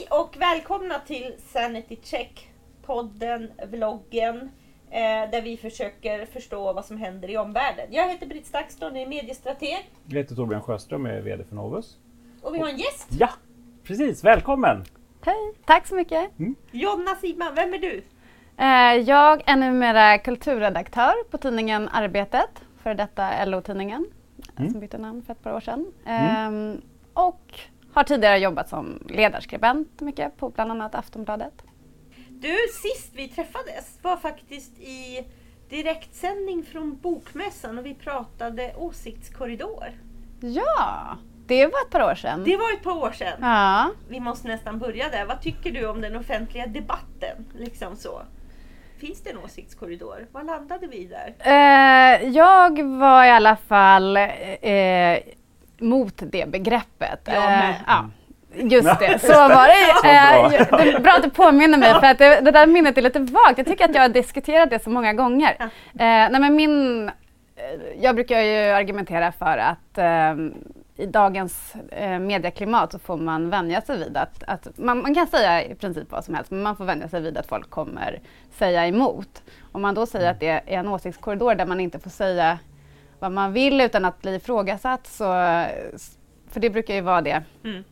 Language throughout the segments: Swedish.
Hej och välkomna till Sanity Check, podden, vloggen, eh, där vi försöker förstå vad som händer i omvärlden. Jag heter Britt Stakston, är mediestrateg Jag heter Torbjörn Sjöström är VD för Novus. och vi har en gäst, Ja, precis. Välkommen! Hej, tack så mycket. Jonna Simman. Vem är du? Eh, Jag är numera kulturredaktör på tidningen Arbetet, för detta LO-tidningen, Mm. som bytte namn för ett par år sedan. Ehm, Och har tidigare jobbat som ledarskribent mycket på bland annat Aftonbladet. Du, sist vi träffades var faktiskt i direktsändning från Bokmässan och vi pratade åsiktskorridor. Ja, det var ett par år sedan. Det var ett par år sedan. Ja. Vi måste nästan börja där. Vad tycker du om den offentliga debatten? Liksom så. Finns det en åsiktskorridor? Vad landade vi där? Eh, jag var i alla fall eh, mot det begreppet. Eh, ja, just det, så var det. Bra. Eh, det är bra att du påminner mig för att det, det där minnet är lite vagt. Jag tycker att jag har diskuterat det så många gånger. Ja. Eh, nej men min, jag brukar ju argumentera för att eh, i dagens eh, medieklimat så får man vänja sig vid att, att man, man kan säga i princip vad som helst men man får vänja sig vid att folk kommer säga emot. Om man då säger att det är en åsiktskorridor där man inte får säga vad man vill utan att bli ifrågasatt så, för det brukar ju vara det Mm.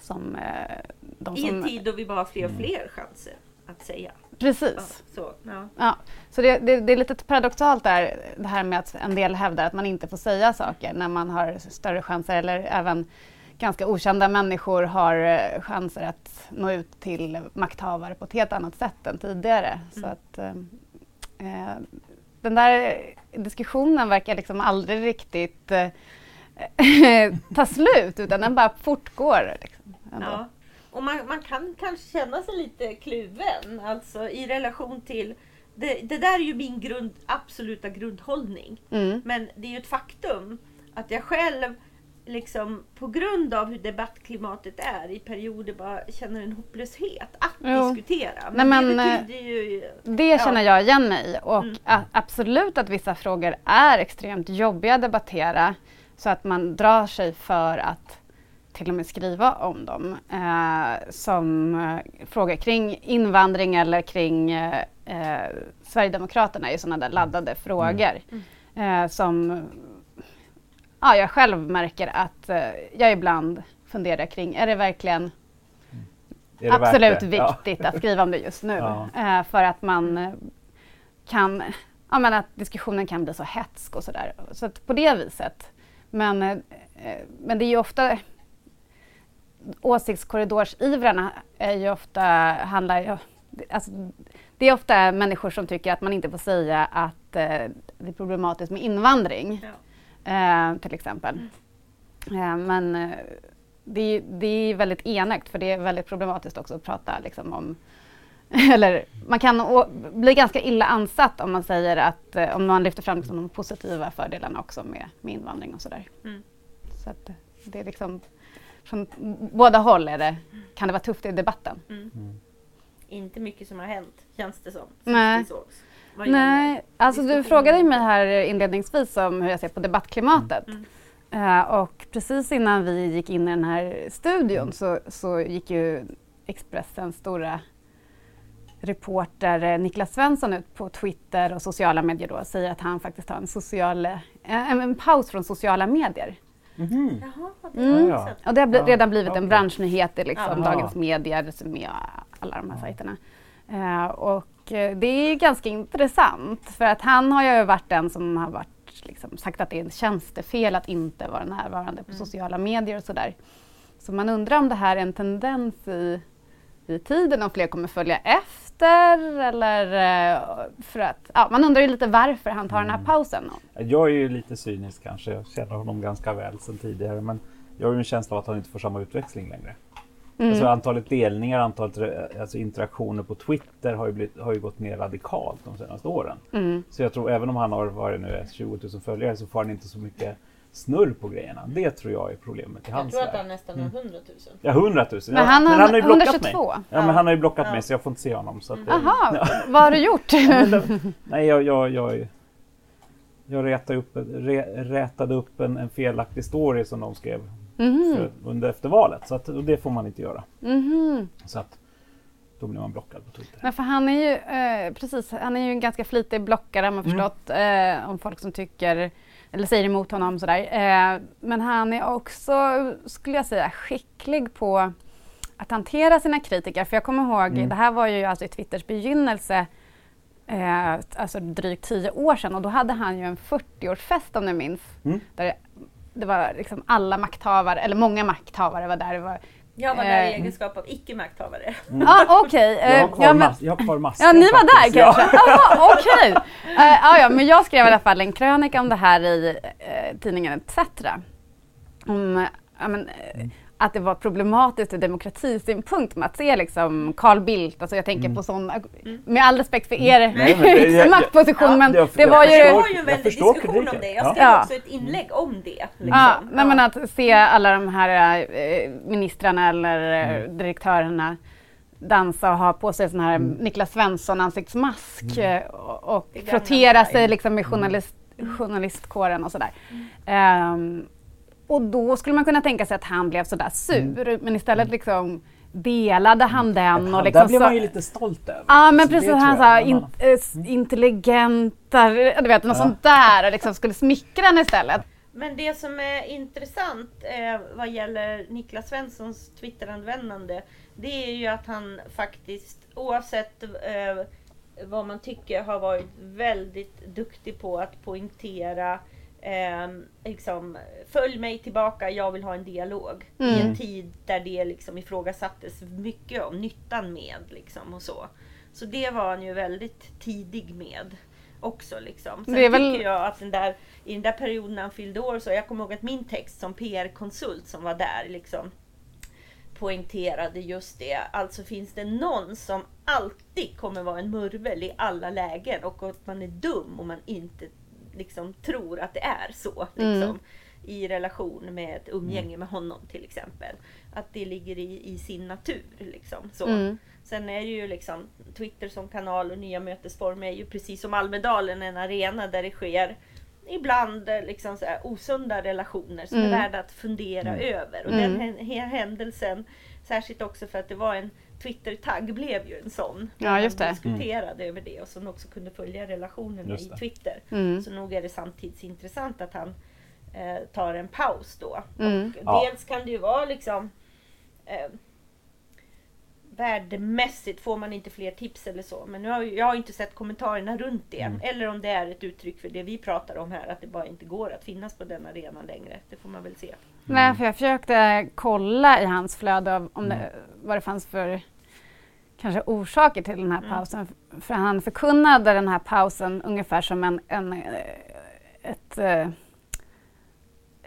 som eh, de I en som... tid då vi bara har fler och fler chanser att säga. Ja, Precis. så, ja. Ja, så det, det, det är lite paradoxalt där, det här med att en del hävdar att man inte får säga saker när man har större chanser eller även ganska okända människor har eh, chanser att nå ut till makthavare på ett helt annat sätt än tidigare. Så Mm. att, eh, eh, den där diskussionen verkar liksom aldrig riktigt eh, ta slut utan den bara fortgår. Liksom. Ja. Och man, man kan kanske känna sig lite kluven, alltså i relation till det, det där är ju min grund, absoluta grundhållning. Mm. Men det är ju ett faktum att jag själv liksom på grund av hur debattklimatet är i perioder bara känner en hopplöshet att Jo. diskutera. Nej, Men, men, det eh, betyder ju... Det Ja. känner jag igen mig i och Mm. a- absolut att vissa frågor är extremt jobbiga att debattera så att man drar sig för att till och med skriva om dem. Eh, som eh, frågor kring invandring eller kring eh, eh, Sverigedemokraterna är ju sådana där laddade frågor eh, som ja, jag själv märker att eh, jag ibland funderar kring, är det verkligen Är det absolut det? viktigt att skriva om det just nu. Ja. Eh, för att man eh, kan, ja men att diskussionen kan bli så hetsk och sådär. Så att på det viset. Men, men det är ju ofta åsiktskorridorsivrarna är ju ofta, handlar ju, alltså, det är ofta människor som tycker att man inte får säga att eh, det är problematiskt med invandring. Ja. Eh, till exempel. Eh, men eh, det, är- det är väldigt enögt för det är väldigt problematiskt också att prata liksom, om eller man kan å- bli ganska illa ansatt om man säger att eh, om man lyfter fram liksom, de positiva fördelarna också med, med invandring och sådär. Mm. Så att eh, det är liksom från båda håll är det, kan det vara tufft i debatten. Mm. Inte mycket som har hänt, känns det som. Nej. sågs. Vad Nej, alltså du frågade mig här inledningsvis om hur jag ser på debattklimatet. Mm. Eh, och precis innan vi gick in i den här studion så, så gick ju Expressens stora reporter eh, Niklas Svensson ut på Twitter och sociala medier då och säger att han faktiskt har en, social, eh, en, en paus från sociala medier. Mhm. Jaha, det Mm. Ja. Och det har Ja, redan blivit okej. en branschnyhet i liksom Ja. Dagens Medier med alla de här Ja. sajterna. Eh, och eh, det är ganska intressant för att han har ju varit den som har varit, liksom, sagt att det är en tjänstefel att inte vara närvarande på Mm. sociala medier och sådär. Så man undrar om det här är en tendens i, i tiden, om fler kommer följa efter eller eh, för att, ja, man undrar ju lite varför han tar den här Mm. pausen. Jag är ju lite cynisk kanske. Jag känner honom ganska väl sedan tidigare. Men jag har ju en känsla av att han inte får samma utväxling längre. Mm. Alltså antalet delningar, antalet alltså interaktioner på Twitter har ju, blivit, har ju gått ner radikalt de senaste åren. Mm. Så jag tror även om han har vad det nu är, 20 000 följare så får han inte så mycket snurr på grejerna. Det tror jag är problemet i Jag hans tror att han nästan har 100 000. Ja, 100 000. Men han har, ju blockat mig. 122. Ja, men han har ju blockat Ja. mig så jag får inte se honom. Så att, eh, Jaha, vad har du gjort? men nej, jag, jag, jag, jag rätade upp, re, rätade upp en, en felaktig story som de skrev Mhm. för, under efter valet. Så att, och det får man inte göra. Mhm. Så att då blir man blockad på Twitter. Men för han är ju, eh, precis, han är ju en ganska flitig blockare har man Mm. förstått, eh, om folk som tycker, eller säger emot honom sådär. Eh, men han är också, skulle jag säga, skicklig på att hantera sina kritiker. För jag kommer ihåg, Mm. det här var ju alltså i Twitters begynnelse, eh, alltså drygt tio år sedan och då hade han ju en 40-årsfest om ni minns. Mm. Där det, var liksom alla makthavare, eller många makthavare var där. Det var, Jag var där i Eh. egenskap av icke-makthavare. ah, okej. Jag har eh, kvar, ja, mas- jag har masken Ja, ni var där faktiskt. Ja. kanske? Jaha, okej. Eh, ja, ja, men jag skrev i alla fall en krönika om det här i eh, tidningen ETC. Om eh, ja, men, eh, att det var problematiskt ur demokratisynpunkt med att se liksom Carl Bildt, alltså jag tänker på sån, med all respekt för er Mm. Det- jag- jag- maktposition, ja, men jag- det jag var Det ju... förstår. var ju en jag väldig diskussion om kritiken. det. Jag Ja. skrev Ja. också ett inlägg om det. Liksom. Ja, nej, men att se alla de här eh, ministrarna eller eh, Mm. direktörerna dansa och ha på sig sån här Mm. Niklas Svensson ansiktsmask eh, och, och Det frottera sig liksom med journalist, journalistkåren och sådär. Ehm, och då skulle man kunna tänka sig att han blev sådär sur, men istället liksom delade han den och liksom Där blev man ju lite stolt över. Ja men Så det precis, han sa in, annan. eh, s- intelligenta, du vet något Ja. sånt där och liksom skulle smickra henne istället. Men det som är intressant eh, vad gäller Niklas Svenssons Twitteranvändande det är ju att han faktiskt oavsett eh, vad man tycker har varit väldigt duktig på att poängtera eh, liksom, följ mig tillbaka, jag vill ha en dialog. I Mm. en tid där det liksom ifrågasattes mycket om nyttan med liksom och så. Så det var han ju väldigt tidig med också liksom. Sen Det är väl- tycker jag att den där, i den där perioden när han fyllde år så jag kommer ihåg att min text som PR-konsult som var där liksom poängterade just det. Alltså finns det någon som alltid kommer vara en murvel i alla lägen och att man är dum om man inte liksom tror att det är så. Liksom, Mm. I relation med ett umgänge med honom till exempel. Att det ligger i, i sin natur. Liksom, så. Mm. Sen är det ju liksom Twitter som kanal och nya mötesformer är ju precis som Almedalen en arena där det sker ibland liksom så här osunda relationer som Mm. är värda att fundera Mm. över. Och Mm. den händelsen, särskilt också för att det var en Twitter-tagg blev ju en sån. Ja, just man det. diskuterade över det och som också kunde följa relationerna i. Twitter. Mm. Så nog är det samtidsintressant att han eh, tar en paus då. Mm. Och Ja. Dels kan det ju vara liksom eh, Värdemässigt får man inte fler tips eller så. Men nu har ju, jag har inte sett kommentarerna runt det. Mm. Eller om det är ett uttryck för det vi pratar om här. Att det bara inte går att finnas på den arenan längre. Det får man väl se. Nej, för jag försökte kolla i hans flöde av om det, Mm. vad det fanns för kanske orsaker till den här Mm. pausen. För han förkunnade den här pausen ungefär som en, en, eh, ett eh,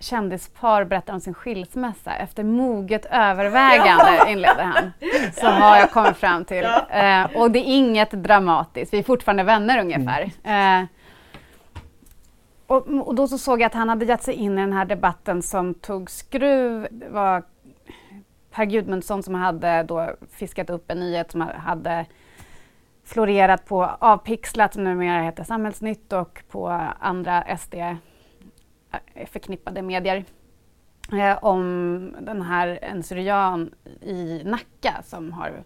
kändispar berättar om sin skilsmässa. Efter moget övervägande, inleder han. Så har jag kommit fram till. Eh, och det är inget dramatiskt, vi är fortfarande vänner ungefär. Eh, och, och då så såg jag att han hade gett sig in i den här debatten som tog skruv. Det var Per Gudmundsson som hade då fiskat upp en nyhet som hade florerat på Avpixlat som numera heter Samhällsnytt och på andra SD förknippade medier eh, om den här en syrian i Nacka som har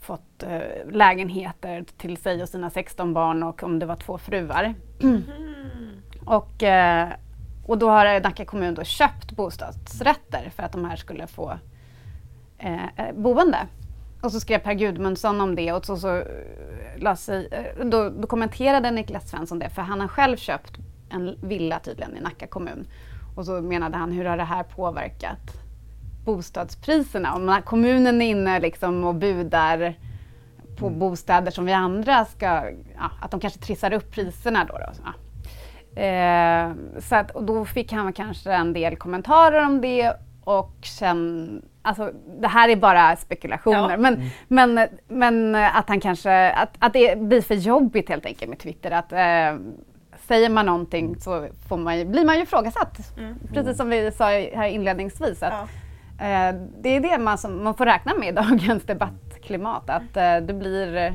fått eh, lägenheter till sig och sina 16 barn och om det var två fruar. Mm. Och, eh, och då har Nacka kommun då köpt bostadsrätter för att de här skulle få eh, eh, boende. Och så skrev Per Gudmundsson om det och så, så eh, sig, eh, då, då kommenterade Niklas Svensson det för han har själv köpt en villa tydligen i Nacka kommun. Och så menade han hur har det här påverkat bostadspriserna? Om kommunen är inne liksom och budar på bostäder som vi andra ska, ja, att de kanske trissar upp priserna då. då ja. eh, så att, och då fick han kanske en del kommentarer om det och sen, alltså det här är bara spekulationer, Ja. men, men, men att han kanske, att, att det blir för jobbigt helt enkelt med Twitter. Att, eh, säger man någonting så får man ju, blir man ju ifrågasatt. Mm. Precis som vi sa här inledningsvis. Att, Ja. Eh, det är det man, som, man får räkna med i dagens debattklimat, att eh, du blir eh,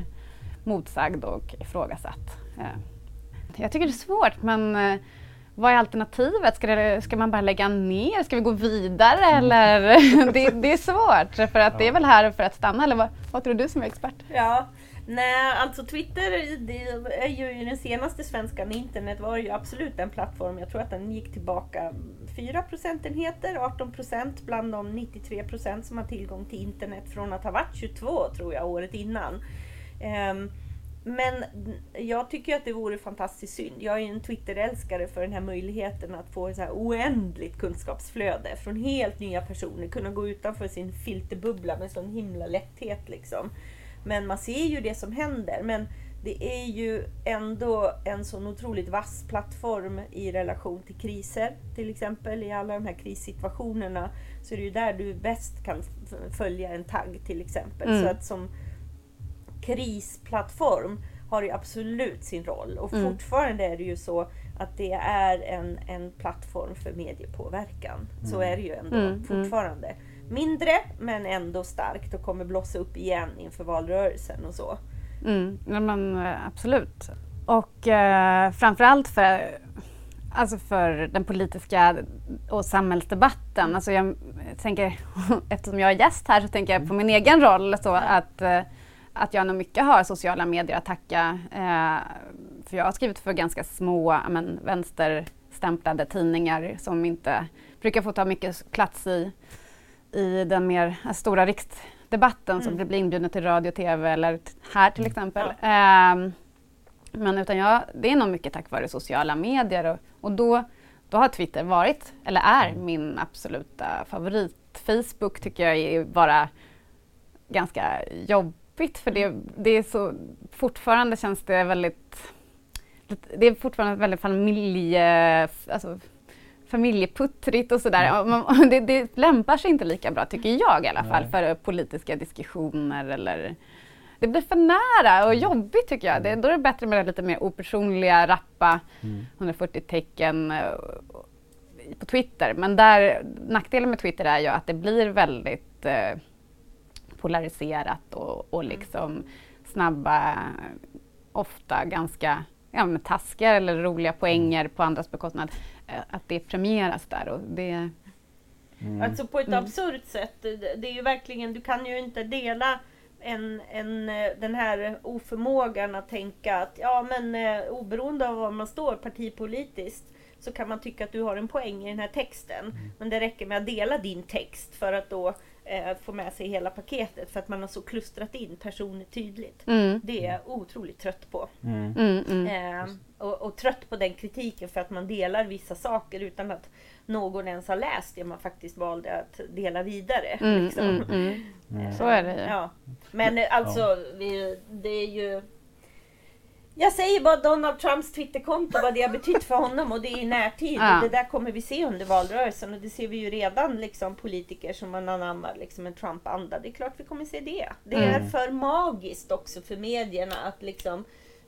motsagd och ifrågasatt. Eh, jag tycker det är svårt, men eh, vad är alternativet? Ska, det, ska man bara lägga ner? Ska vi gå vidare? Mm. Eller? det, det, är svårt, för att ja. det är väl här för att stanna. Eller vad, vad tror du som är expert? Ja, Nej, alltså Twitter det är ju den senaste svenskan. Internet var ju absolut en plattform. Jag tror att den gick tillbaka 4 procentenheter, 18 procent bland de 93 procent som har tillgång till internet från att ha varit 22 tror jag året innan. Ehm, men jag tycker att det vore fantastiskt synd. Jag är en Twitter-älskare för den här möjligheten att få ett så här oändligt kunskapsflöde från helt nya personer. Kunna gå utanför sin filterbubbla med sån himla lätthet. Liksom. Men man ser ju det som händer. Men det är ju ändå en sån otroligt vass plattform i relation till kriser. Till exempel i alla de här krissituationerna så är det ju där du bäst kan följa en tagg till exempel. Mm. Så att som krisplattform har det absolut sin roll. Och mm. fortfarande är det ju så att det är en, en plattform för mediepåverkan. Mm. Så är det ju ändå mm. mm. fortfarande. Mindre men ändå starkt och kommer blossa upp igen inför valrörelsen och så. Mm, ja, men, eh, absolut. Och eh, framförallt för, alltså för den politiska och samhällsdebatten. Alltså jag tänker, eftersom jag är gäst här så tänker jag på min egen roll. Så att, eh, att jag nog mycket har sociala medier att tacka. Eh, för jag har skrivit för ganska små men, vänsterstämplade tidningar som inte brukar få ta mycket plats i, i den mer stora riksdebatten mm. som blir inbjuden till radio och tv eller här till mm. exempel. Ja. Eh, men utan jag, det är nog mycket tack vare sociala medier och, och då, då har Twitter varit, eller är, mm. min absoluta favorit. Facebook tycker jag är bara ganska jobbigt jobbigt för det, det är så, fortfarande känns det väldigt, det är fortfarande väldigt familje, alltså, familjeputtrigt och sådär. Mm. Det, det lämpar sig inte lika bra, tycker jag i alla fall, Nej. för politiska diskussioner eller det blir för nära och mm. jobbigt tycker jag. Det, då är det bättre med det lite mer opersonliga, rappa, mm. 140 tecken eh, på Twitter. Men där, nackdelen med Twitter är ju att det blir väldigt eh, polariserat och, och mm. liksom snabba, ofta ganska ja, taskiga eller roliga poänger på andras bekostnad. Eh, att det premieras där. Och det, mm. Alltså på ett mm. absurt sätt. Det är ju verkligen, du kan ju inte dela en, en, eh, den här oförmågan att tänka att ja men eh, oberoende av var man står partipolitiskt så kan man tycka att du har en poäng i den här texten. Mm. Men det räcker med att dela din text för att då eh, få med sig hela paketet för att man har så klustrat in personer tydligt. Mm. Det är jag otroligt trött på. Mm. mm, mm. Eh, och, och, trött på den kritiken för att man delar vissa saker utan att någon ens har läst det man faktiskt valde att dela vidare. Mm, liksom. eh, så är det ja. Men alltså, vi, det är ju jag säger bara Donald Trumps Twitterkonto, vad det har betytt för honom och det är i närtid. Ja. Och det där kommer vi se under valrörelsen och det ser vi ju redan liksom politiker som man anammar liksom en Trump-anda. Det är klart vi kommer se det. Det är mm. för magiskt också för medierna att liksom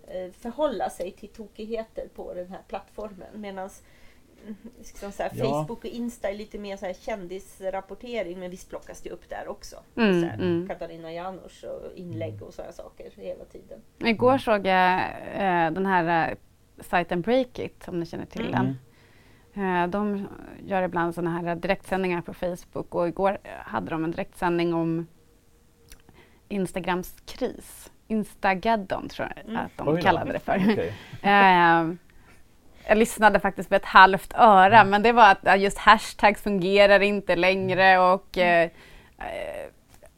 eh, förhålla sig till tokigheter på den här plattformen. Medans liksom så här, ja. Facebook och Insta är lite mer så här kändisrapportering men visst plockas det upp där också. Mm, så här, mm. Katarina Janouch och inlägg och sådana saker hela tiden. Igår såg jag eh, den här eh, sajten Breakit om ni känner till mm. den. Eh, de gör ibland sådana här direktsändningar på Facebook och igår hade de en direktsändning om Instagrams kris. Instagaddon tror jag mm. att de Oj, kallade det för. Okay. Eh, jag lyssnade faktiskt med ett halvt öra, mm. men det var att just hashtags fungerar inte längre och mm. eh,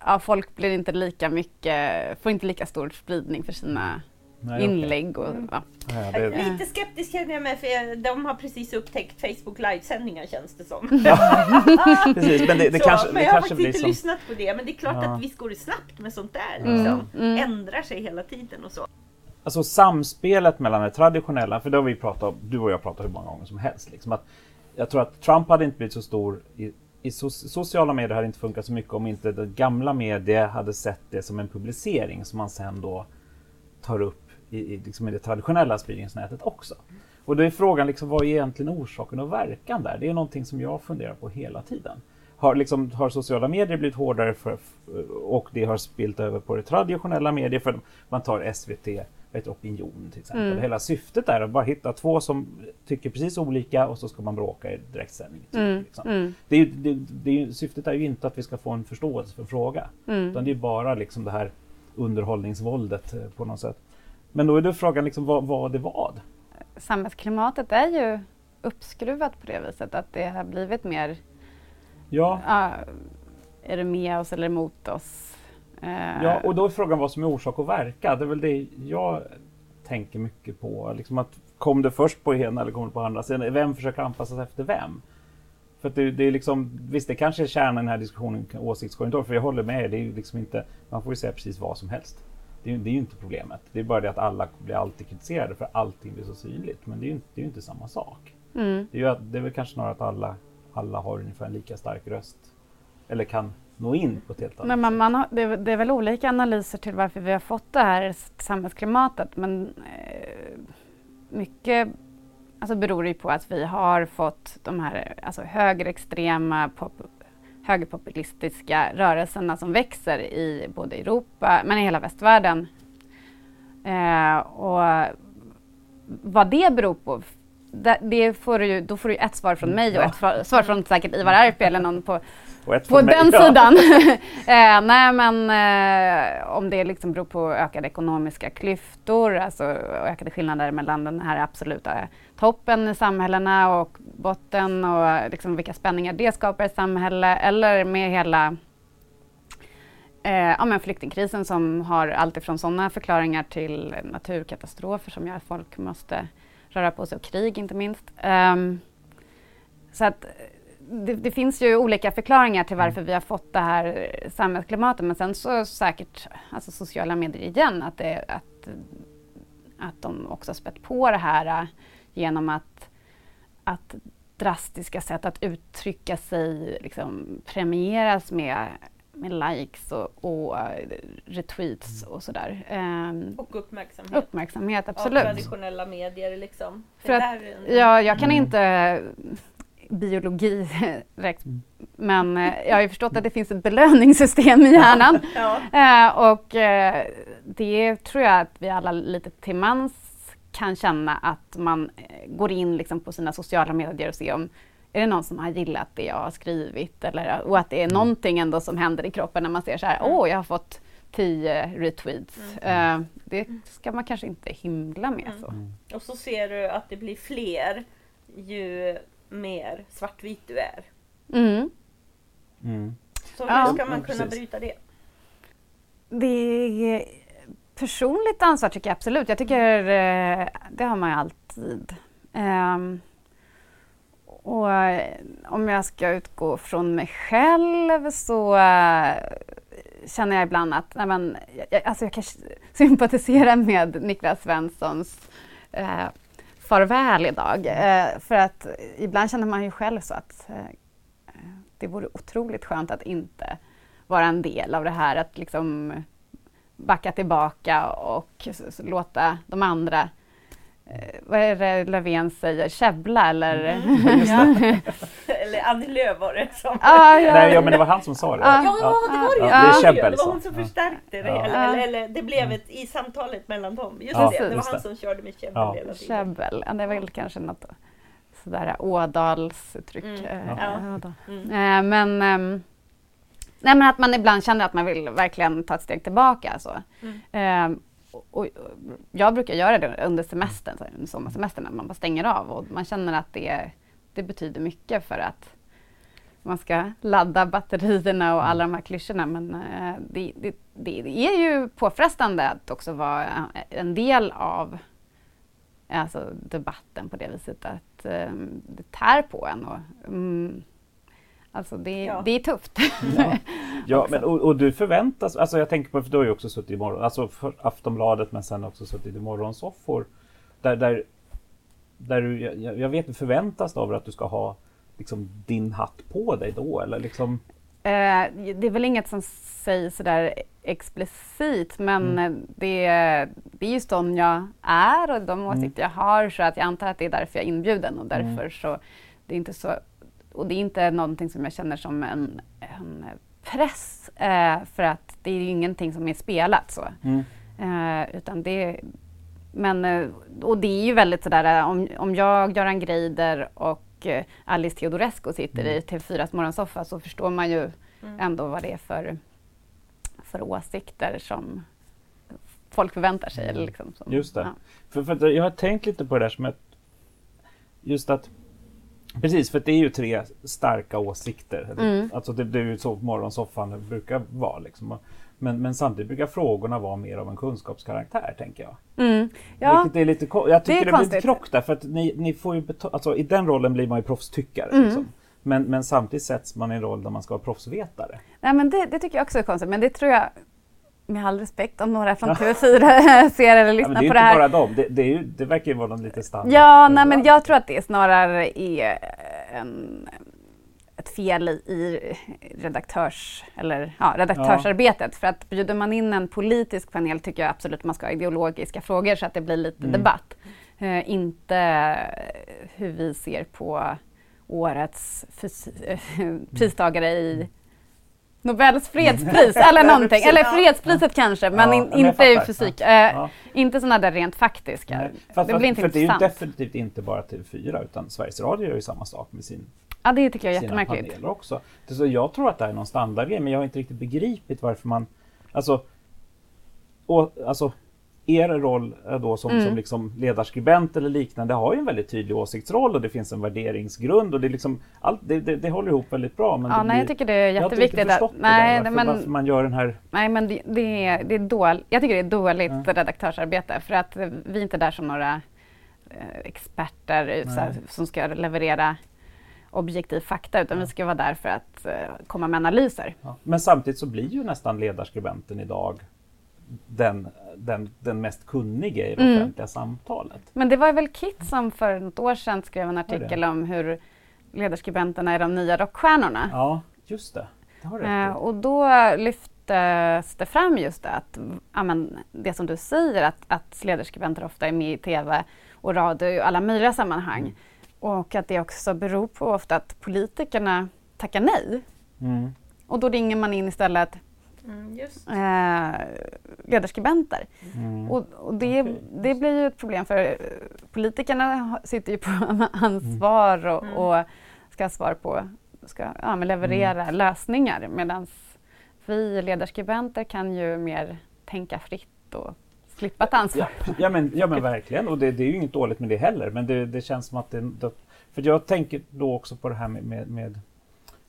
ja, folk blir inte lika mycket, får inte lika stor spridning för sina Nej, inlägg. Och, mm. ja. Ja, det... Lite skeptisk känner jag mig för de har precis upptäckt Facebook livesändningar känns det som. precis, men det, det så, kanske, men jag har faktiskt inte som... lyssnat på det. Men det är klart att visst går det snabbt med sånt där. Liksom. Mm. Ändrar sig hela tiden och så. Alltså samspelet mellan det traditionella, för det har vi pratat om, du och jag pratat hur många gånger som helst. Liksom att jag tror att Trump hade inte blivit så stor i, i so sociala medier hade inte funkat så mycket om inte det gamla medier hade sett det som en publicering som man sen då tar upp i, i, liksom i det traditionella spridningsnätet också. Och då är frågan liksom, vad är egentligen orsaken och verkan där? Det är någonting som jag funderar på hela tiden. Har, liksom, har sociala medier blivit hårdare för, och det har spilt över på det traditionella medier? För man tar SVT ett opinion till exempel. Mm. Hela syftet är att bara hitta två som tycker precis olika och så ska man bråka i direktsändning. Typ, mm. liksom. mm. det är, det, det är, syftet är ju inte att vi ska få en förståelse för en fråga. Mm. Utan det är bara liksom det här underhållningsvåldet eh, på något sätt. Men då är det frågan liksom, vad, vad är vad? Samhällsklimatet är ju uppskruvat på det viset att det har blivit mer Ja. Uh, är du med oss eller emot oss? Uh, ja, och då är frågan vad som är orsak och verkan. Det är väl det jag tänker mycket på. Liksom att kom det först på ena eller kom det på andra sidan? Vem försöker anpassa sig efter vem? För det, det, är liksom, visst, det kanske är kärnan i den här diskussionen, åsiktskorridor, för jag håller med det är liksom inte, man får ju säga precis vad som helst. Det är, det är ju inte problemet. Det är bara det att alla blir alltid kritiserade för allting blir så synligt. Men det är ju, det är ju inte samma sak. Mm. Det, är ju, det är väl kanske snarare att alla, alla har ungefär en lika stark röst. Eller kan nå in på ett helt annat men man, man har, det, det, är väl olika analyser till varför vi har fått det här samhällsklimatet. Men eh, mycket alltså beror ju på att vi har fått de här alltså högerextrema, pop, högerpopulistiska rörelserna som växer i både Europa men i hela västvärlden. Eh, och vad det beror på, det, får du, då får du ett svar från mig och ett svar från säkert Ivar Arpi eller någon på på den mig, sidan. eh, nej men eh, om det liksom beror på ökade ekonomiska klyftor, alltså ökade skillnader mellan den här absoluta toppen i samhällena och botten och liksom vilka spänningar det skapar i samhället eller med hela eh, ja, men flyktingkrisen som har alltifrån sådana förklaringar till naturkatastrofer som gör att folk måste röra på sig och krig inte minst. Um, så att det, det, finns ju olika förklaringar till varför mm. vi har fått det här samhällsklimatet men sen så säkert alltså sociala medier igen att, det, att, att de också spett på det här genom att, att drastiska sätt att uttrycka sig liksom premieras med, med likes och, och retweets och sådär. Um, och uppmärksamhet. Uppmärksamhet, absolut. Av traditionella medier liksom. För att, en... ja, jag kan mm. inte biologi direkt. Mm. Men eh, jag har ju förstått att det finns ett belöningssystem i hjärnan. ja. eh, och eh, det tror jag att vi alla lite till mans kan känna att man eh, går in liksom på sina sociala medier och ser om är det någon som har gillat det jag har skrivit? Eller, och att det är mm. någonting ändå som händer i kroppen när man ser så här, mm. åh, jag har fått tio retweets. Mm. Uh, det ska man kanske inte himla med. Mm. Så. Mm. Och så ser du att det blir fler ju mer svartvit du är. Mm. Så hur ja. ska man kunna bryta det? Det är personligt ansvar tycker jag absolut. Jag tycker eh, det har man ju alltid. Um, och om jag ska utgå från mig själv så uh, känner jag ibland att nej men, jag, alltså jag kan sympatisera med Niklas Svenssons uh, farväl idag. Uh, för att ibland känner man ju själv så att det vore otroligt skönt att inte vara en del av det här. Att liksom backa tillbaka och låta de andra eh, vad är det Löfven säger, käbbla eller? Mm, ja. eller Annie Lööf var det som... Ah, ja. Nej, ja, men det var han som sa det. Ja, ja det var det. Ja, det, käbbel, det var hon som förstärkte det. Eller, eller, eller, det blev ett, i samtalet mellan dem. Just det, det var han som körde med käbbel hela tiden. Käbbel, det är väl kanske något sådär Ådalsuttryck. Mm. Äh, mm. Äh, men ähm, Nej, men att man ibland känner att man vill verkligen ta ett steg tillbaka. Så. Mm. Eh, och, jag brukar göra det under semestern, så under sommarsemestern, när man bara stänger av och man känner att det, det betyder mycket för att man ska ladda batterierna och alla de här klyschorna. Men äh, det, det, det, är ju påfrestande att också vara en del av alltså, debatten på det viset att äh, det tär på en. Och, mm, Alltså det, ja. det är tufft. Ja, ja men, och, och, du förväntas, alltså jag tänker på, för du har ju också suttit i morgon, alltså för Aftonbladet men sen också suttit i morgonsoffor. Där, där, där du, jag, jag vet, förväntas av att du ska ha liksom, din hatt på dig då eller liksom? Eh, det är väl inget som sägs sådär explicit men mm. det, det är ju sån jag är och de mm. åsikter mm. jag har så att jag antar att det är därför jag är inbjuden och därför mm. så det är inte så och det är inte någonting som jag känner som en, en press eh, för att det är ju ingenting som är spelat så. Mm. Eh, utan det, men, eh, och det är ju väldigt sådär eh, om, om jag, Göran Greider och eh, Alice Teodorescu sitter Mm. i TV4s morgonsoffa så förstår man ju Mm. ändå vad det är för, för åsikter som folk förväntar sig. Eller liksom, som, Mm. Just det. Ja. För, för jag har tänkt lite på det där som att just att Precis, för det är ju tre starka åsikter. Mm. Alltså det, det är ju så morgonsoffan brukar vara. Liksom. Men, men samtidigt brukar frågorna vara mer av en kunskapskaraktär, tänker jag. Mm. Ja, Vilket är lite, jag tycker är det, blir lite krock där, för att ni, ni får ju alltså, i den rollen blir man ju proffstyckare. Mm. Liksom. Men, men samtidigt sätts man i en roll där man ska vara proffsvetare. Nej, men det, det tycker jag också är konstigt, men det tror jag med all respekt om några från TV4 ser eller Ja, lyssnar men det är ju på det inte här. bara dem, det, det, är ju, det verkar ju vara någon lite standard. Ja, nej, men jag tror att det snarare är en, ett fel i, i redaktörs, eller, ja, redaktörsarbetet. För att bjuder man in en politisk panel tycker jag absolut man ska ha ideologiska frågor så att det blir lite Mm. debatt. Eh, inte hur vi ser på årets eh, pristagare i Nobels fredspris eller någonting. Eller fredspriset kanske, men Ja, in, men inte i fysik. Ja. Eh, Ja. Inte sådana där rent faktiska. Nej, Fast, det blir inte för det är ju intressant. definitivt inte bara TV4 utan Sveriges Radio gör ju samma sak med sin, Ja, det tycker jag är jättemärkligt. paneler också. Det, så jag tror att det här är någon standardgrej men jag har inte riktigt begripit varför man... Alltså, och, alltså er roll är då som, Mm. som liksom ledarskribent eller liknande har ju en väldigt tydlig åsiktsroll och det finns en värderingsgrund och det, liksom, allt, det, det, det håller ihop väldigt bra. Men Ja, nej, jag blir, tycker det är jag har inte jätteviktigt. att- förstått nej, det där, varför, men, varför man gör den här... nej, men det, det är, det är dåligt. Jag tycker det är dåligt Ja. redaktörsarbete för att eh, vi är inte där som några eh, experter eh, så här, Nej. som ska leverera objektiv fakta utan vi ska vara där för att eh, komma med analyser. Ja. Men samtidigt så blir ju nästan ledarskribenten idag den, den, den mest kunnige i det Mm. offentliga samtalet. Men det var väl Kit som för något år sedan skrev en artikel om hur ledarskribenterna är de nya rockstjärnorna. Ja, just det. Eh, och då lyftes det fram just det, att, ja, men, det som du säger att, att ledarskribenter ofta är med i TV och radio i alla möjliga sammanhang. Mm. Och att det också beror på ofta att politikerna tackar nej. Mm. Och då ringer man in istället Mm, eh, ledarskribenter. Mm. Och, och det, det blir ju ett problem för eh, politikerna sitter ju på ansvar och, Mm. och ska ha svar på, ska ja, men leverera Mm. lösningar medan vi ledarskribenter kan ju mer tänka fritt och slippa ta ansvar. Ja, ja, men, ja men verkligen och det, det är ju inget dåligt med det heller men det, det känns som att det, det För jag tänker då också på det här med, med, med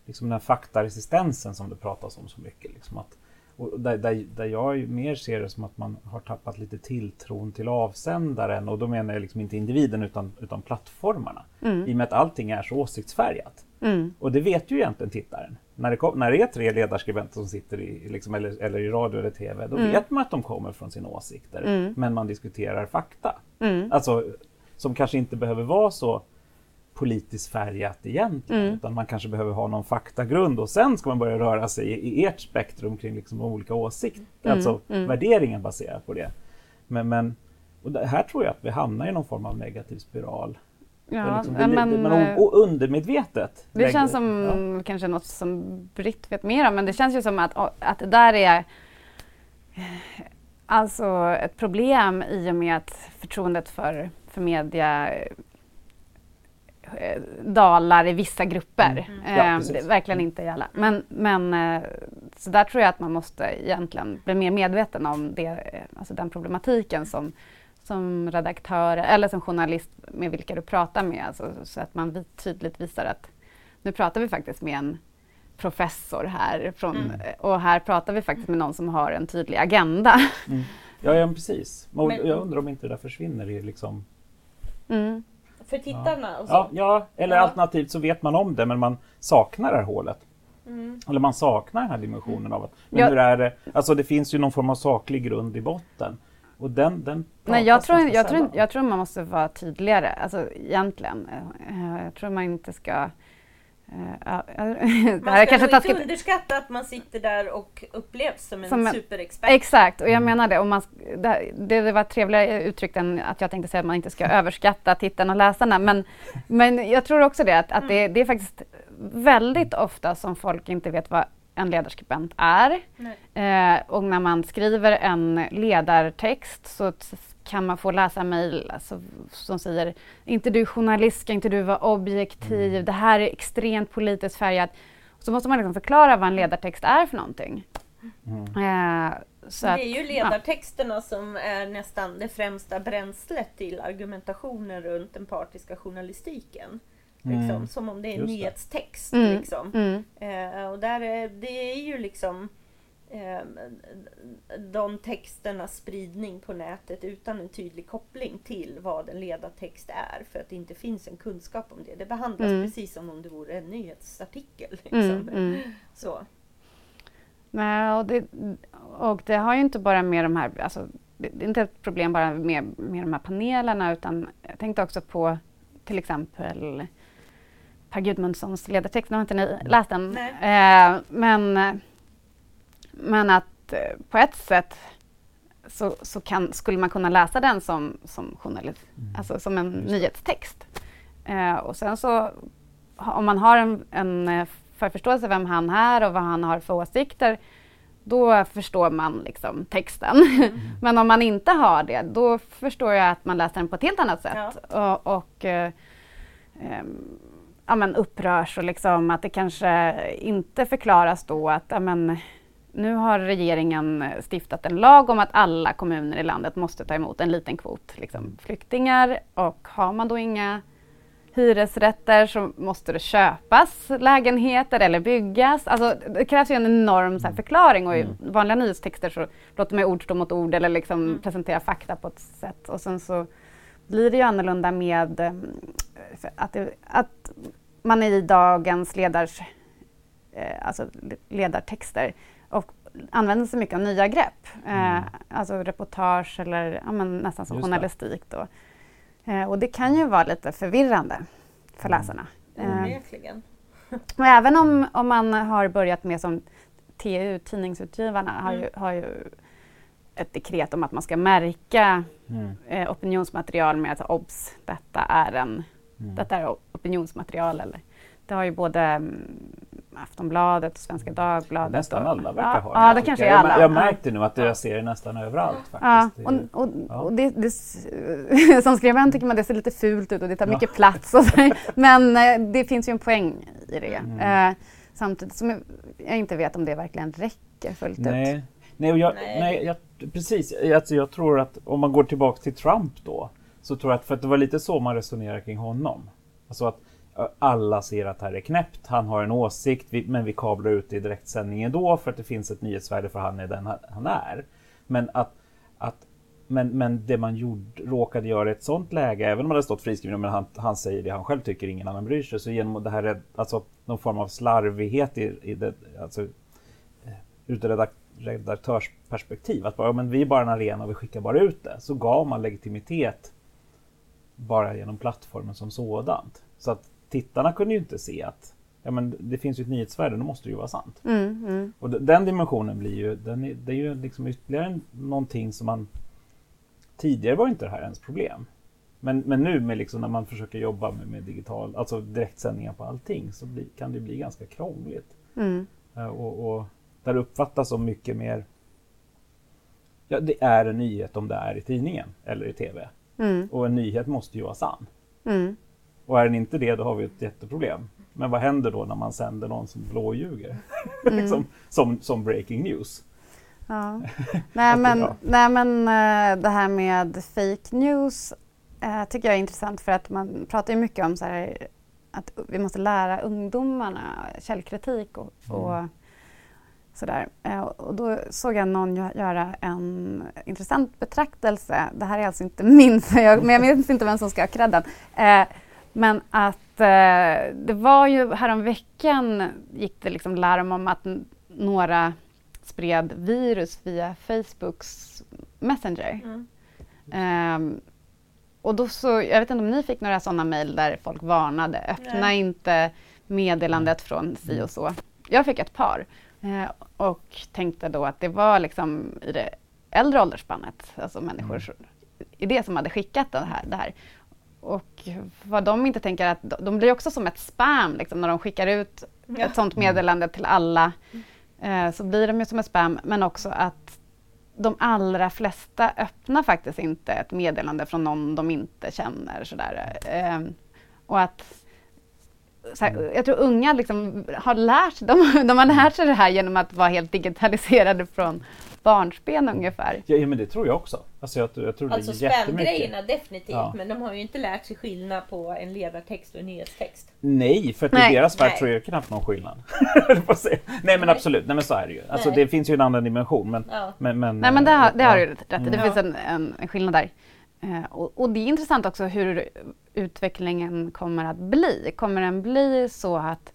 liksom den här faktaresistensen som det pratas om så mycket. Liksom att, och där, där, där jag mer ser det som att man har tappat lite tilltron till avsändaren och då menar jag liksom inte individen utan, utan plattformarna. I och Mm. med att allting är så åsiktsfärgat. Mm. Och det vet ju egentligen tittaren. När det, kom, när det är tre ledarskribenter som sitter i, liksom, eller, eller i radio eller TV, då Mm. vet man att de kommer från sina åsikter. Mm. Men man diskuterar fakta. Mm. Alltså, som kanske inte behöver vara så politiskt färgat egentligen. Mm. Utan man kanske behöver ha någon faktagrund och sen ska man börja röra sig i, i ert spektrum kring liksom olika åsikter. Mm, Alltså mm. värderingen baserat på det. Men, men och det, här tror jag att vi hamnar i någon form av negativ spiral. Ja, liksom det, men, det, man eh, undermedvetet. Det lägger- känns som ja. kanske något som Britt vet mer om, men det känns ju som att, att det där är alltså ett problem i och med att förtroendet för, för media dalar i vissa grupper. Mm. Eh, Ja, verkligen inte i alla. Men, men eh, så där tror jag att man måste egentligen bli mer medveten om det, eh, alltså den problematiken som, som redaktör eller som journalist med vilka du pratar med. Alltså, så att man tydligt visar att nu pratar vi faktiskt med en professor här från, Mm. och här pratar vi faktiskt med någon som har en tydlig agenda. Mm. Ja, ja, precis. Men- jag undrar om inte det där försvinner i liksom... Mm. För tittarna och så. Ja, ja, eller Ja. alternativt så vet man om det men man saknar det här hålet. Mm. Eller man saknar den här dimensionen av att... Men Ja. hur är det? Alltså det finns ju någon form av saklig grund i botten. Och den, den Nej, jag tror, jag, tror, jag tror man måste vara tydligare, alltså egentligen. Eh, Jag tror man inte ska... eh, ja, det här är Man kanske ska nog inte taskigt. underskatta att man sitter där och upplevs som en Som en- superexpert. Exakt, och jag Mm. menar det. Och man, det, det, var trevligare uttryckt än att jag tänkte säga att man inte ska överskatta tittarna och läsarna. Men, men jag tror också det att, att det, det är faktiskt väldigt ofta som folk inte vet vad en ledarskribent är. Eh, och när man skriver en ledartext så kan man få läsa mejl alltså, som säger inte du journalist, ska inte du vara objektiv, mm. det här är extremt politiskt färgat. Så måste man liksom förklara vad en ledartext är för någonting. Mm. Eh, det är ju ledartexterna ja. som är nästan det främsta bränslet till argumentationen runt den partiska journalistiken. Liksom, mm. Som om det är en nyhetstext. Mm. Liksom. Mm. Eh, och där är, det är ju liksom de texternas spridning på nätet utan en tydlig koppling till vad en ledartext är. För att det inte finns en kunskap om det. Det behandlas mm. precis som om det vore en nyhetsartikel. Liksom. Mm, mm. Så. Nej, och, det, och det har ju inte bara med de här, alltså, det är inte ett problem bara med, med de här panelerna utan jag tänkte också på till exempel Per Gudmundssons ledartext, nu har inte ni läst den. Eh, men, men att eh, på ett sätt så, så kan, skulle man kunna läsa den som, som journalist, mm. alltså som en nyhetstext. Eh, och sen så om man har en, en eh, förförståelse vem han är och vad han har för åsikter, då förstår man liksom texten. Mm. Men om man inte har det, då förstår jag att man läser den på ett helt annat sätt. Ja. Och, och eh, eh, ja, men upprörs och liksom att det kanske inte förklaras då att ja, men, nu har regeringen stiftat en lag om att alla kommuner i landet måste ta emot en liten kvot liksom, flyktingar och har man då inga hyresrätter så måste det köpas lägenheter eller byggas. Alltså, det krävs ju en enorm så här, förklaring och i mm. vanliga nyhetstexter så låter man ord stå mot ord eller liksom mm. presentera fakta på ett sätt och sen så blir det ju annorlunda med eh, att, det, att man i dagens ledars, eh, alltså ledartexter och använder sig mycket av nya grepp. Eh, mm. Alltså reportage eller ja, men nästan som Just journalistik. Då. Eh, och det kan ju vara lite förvirrande för mm. läsarna. Onekligen. och även om, om man har börjat med som TU, Tidningsutgivarna, mm. har, ju, har ju ett dekret om att man ska märka mm. eh, opinionsmaterial med att obs, detta är, en, mm. detta är opinionsmaterial. Eller, det har ju både mm, Aftonbladet, Svenska Dagbladet. Nästan alla verkar ja, ha det. Ja, det kanske är alla. Jag, jag märkte nu att jag ser det nästan överallt. Faktiskt. Ja, och, och, ja. och det, det, som skribent tycker man det ser lite fult ut och det tar mycket plats. Och så, men eh, det finns ju en poäng i det. Mm. Eh, samtidigt som jag inte vet om det verkligen räcker fullt nej. ut. Nej, jag, nej. nej jag, precis. Alltså, jag tror att om man går tillbaka till Trump då, så tror jag att, för att det var lite så man resonerar kring honom. Alltså att alla ser att det här är knäppt, han har en åsikt, men vi kablar ut det i direktsändning ändå för att det finns ett nyhetsvärde för han är den han är. Men att, att men, men det man gjorde, råkade göra i ett sånt läge, även om det hade stått friskriven, men han, han säger det han själv tycker, ingen annan bryr sig, så genom det här, alltså någon form av slarvighet i, i det, alltså eh, ur ett redaktörsperspektiv, att bara, men vi är bara en arena och vi skickar bara ut det, så gav man legitimitet bara genom plattformen som sådant. Så att tittarna kunde ju inte se att ja, men det finns ju ett nyhetsvärde, då måste det ju vara sant. Mm, mm. Och den dimensionen blir ju, den är, det är ju liksom ytterligare någonting som man... Tidigare var inte det här ens problem. Men, men nu med liksom när man försöker jobba med, med digital, alltså direktsändningar på allting så bli, kan det bli ganska krångligt. Mm. Uh, och, och där det uppfattas som mycket mer... Ja, det är en nyhet om det är i tidningen eller i TV. Mm. Och en nyhet måste ju vara sann. Mm. Och är den inte det, då har vi ett jätteproblem. Men vad händer då när man sänder någon som blåljuger? Mm. liksom, som, som breaking news. Ja. nej, men, nej men eh, det här med fake news äh, tycker jag är intressant för att man pratar ju mycket om så här, att vi måste lära ungdomarna källkritik och, och mm. sådär. Äh, och då såg jag någon göra en intressant betraktelse. Det här är alltså inte min, men jag minns inte vem som ska ha credden. Äh, men att eh, det var ju häromveckan gick det liksom larm om att några spred virus via Facebooks Messenger. Mm. Um, och då så, jag vet inte om ni fick några sådana mejl där folk varnade, öppna Nej. inte meddelandet från si och så. Jag fick ett par eh, och tänkte då att det var liksom i det äldre åldersspannet, alltså människor mm. i det som hade skickat det här. Det här. Och vad de inte tänker att de blir också som ett spam liksom, när de skickar ut ja. ett sånt meddelande till alla. Eh, så blir de ju som ett spam, men också att de allra flesta öppnar faktiskt inte ett meddelande från någon de inte känner. Sådär. Eh, och att här, mm. jag tror unga liksom har lärt sig, de, de har lärt sig det här genom att vara helt digitaliserade från barnsben ungefär. Ja, ja men det tror jag också. Alltså, jag, jag tror alltså spamgrejerna definitivt, ja. men de har ju inte lärt sig skillnad på en ledartext och en nyhetstext. Nej, för att i deras värld tror jag knappt någon skillnad. Nej men absolut, nej men så är det ju. Alltså Nej. det finns ju en annan dimension. Men, ja. men, men, Nej men det har, det har du rätt i, det mm. finns en, en, en skillnad där. Uh, och, och, det är intressant också hur utvecklingen kommer att bli. Kommer den bli så att,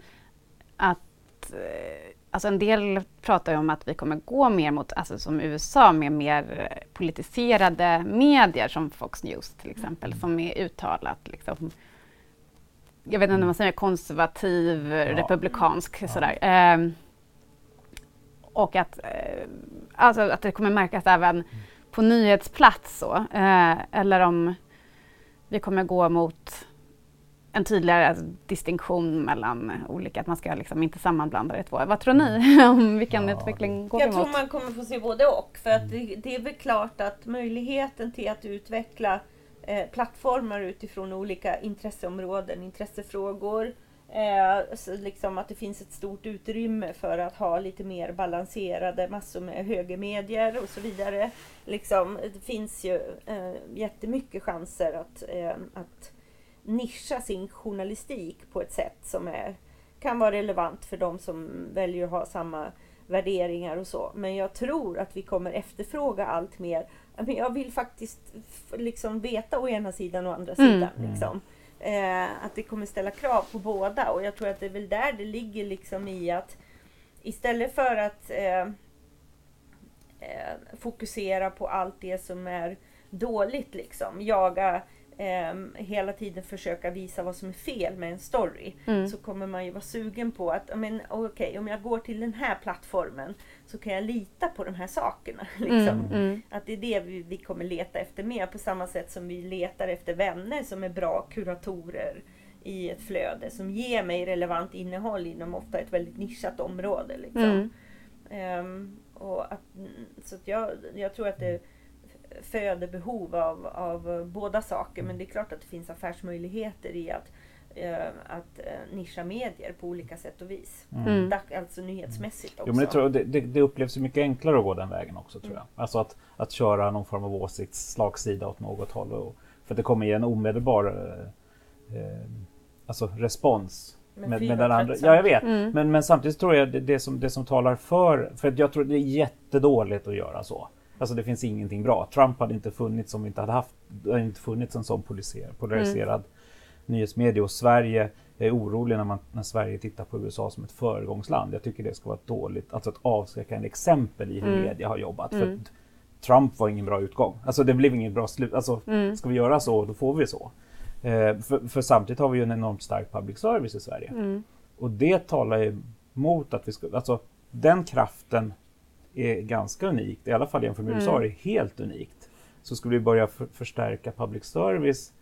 att uh, Alltså en del pratar ju om att vi kommer gå mer mot, alltså som USA, med mer politiserade medier som Fox News till exempel, mm. som är uttalat liksom, jag vet inte om man säger konservativ, ja. republikansk ja. sådär. Eh, och att, eh, alltså att det kommer märkas även mm. på nyhetsplats så. Eh, eller om vi kommer gå mot en tydligare distinktion mellan olika, att man ska liksom inte sammanblanda det två. Vad tror ni mm. om vilken ja, utveckling går Jag emot? tror man kommer få se både och. För att det, det är väl klart att möjligheten till att utveckla eh, plattformar utifrån olika intresseområden, intressefrågor, eh, så liksom att det finns ett stort utrymme för att ha lite mer balanserade massor med högermedier och så vidare. Liksom, det finns ju eh, jättemycket chanser att, eh, att nischa sin journalistik på ett sätt som är, kan vara relevant för de som väljer att ha samma värderingar och så. Men jag tror att vi kommer efterfråga allt mer. Men jag vill faktiskt liksom veta å ena sidan och andra mm. sidan. Mm. Liksom. Eh, att det kommer ställa krav på båda och jag tror att det är väl där det ligger liksom i att istället för att eh, eh, fokusera på allt det som är dåligt, liksom, jaga eh, hela tiden försöka visa vad som är fel med en story. Mm. Så kommer man ju vara sugen på att, men okay, om jag går till den här plattformen så kan jag lita på de här sakerna. Liksom. Mm, mm. Att det är det vi, vi, kommer leta efter mer på samma sätt som vi letar efter vänner som är bra kuratorer i ett flöde som ger mig relevant innehåll inom ofta ett väldigt nischat område. Liksom. Um, och att, så att jag, jag tror att det föder behov av, av båda saker. Men det är klart att det finns affärsmöjligheter i att, eh, att eh, nischa medier på olika sätt och vis. Mm. Alltså nyhetsmässigt också. Jo, men det, tror jag, det, det upplevs mycket enklare att gå den vägen också tror jag. Mm. Alltså att, att köra någon form av åsiktsslagsida åt något håll. Och, för det kommer ge en omedelbar eh, eh alltså respons med, med, den andra. Ja, jag vet. Mm. Men, men samtidigt tror jag det, det, som, det som talar för, för jag tror det är jättedåligt att göra så. Alltså det finns ingenting bra. Trump hade inte funnits om vi inte hade haft, hade inte funnits en sån polariserad mm. nyhetsmedia och Sverige jag är orolig när, man, när Sverige tittar på USA som ett föregångsland. Jag tycker det ska vara ett dåligt, alltså ett avskräckande exempel i hur mm. media har jobbat. Mm. För Trump var ingen bra utgång. Alltså det blev inget bra slut. Alltså mm. ska vi göra så, då får vi så. Eh, för, för, samtidigt har vi ju en enormt stark public service i Sverige. Mm. Och det talar ju mot att vi ska, alltså den kraften är ganska unikt, i alla fall jämfört med mm. USA är det helt unikt. Så skulle vi börja för, förstärka public service,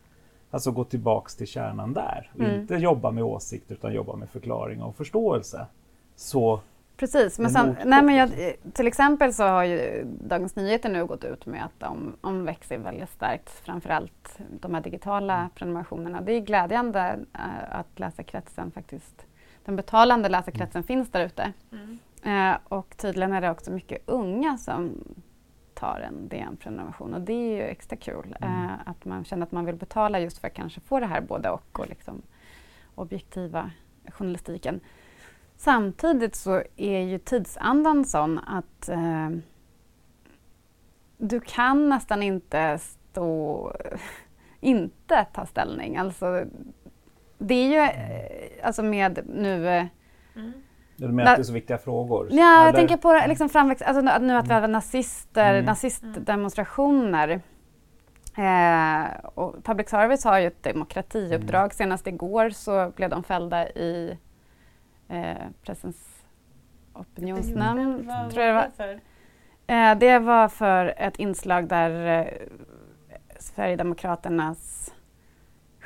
alltså gå tillbaks till kärnan där och mm. inte jobba med åsikter utan jobba med förklaring och förståelse. Så Precis, men, sam, nej, men jag, till exempel så har ju Dagens Nyheter nu gått ut med att de, de växer väldigt starkt, framförallt de här digitala mm. prenumerationerna. Det är glädjande äh, att läsarkretsen faktiskt, den betalande läsarkretsen mm. finns där ute. Mm. Eh, och tydligen är det också mycket unga som tar en DN-prenumeration och det är ju extra kul. Mm. Eh, att man känner att man vill betala just för att kanske få det här både och och liksom objektiva journalistiken. Samtidigt så är ju tidsandan sån att eh, du kan nästan inte stå inte ta ställning. Alltså, det är ju eh, alltså med nu mm du menar att det är så viktiga frågor? Ja, jag tänker på liksom framväxt, alltså nu att vi har nazister, mm. nazistdemonstrationer. Eh, och public service har ju ett demokratiuppdrag. Mm. Senast igår så blev de fällda i eh, Pressens opinionsnämnd. Vad tror jag det, var. För? Eh, det var för ett inslag där eh, Sverigedemokraternas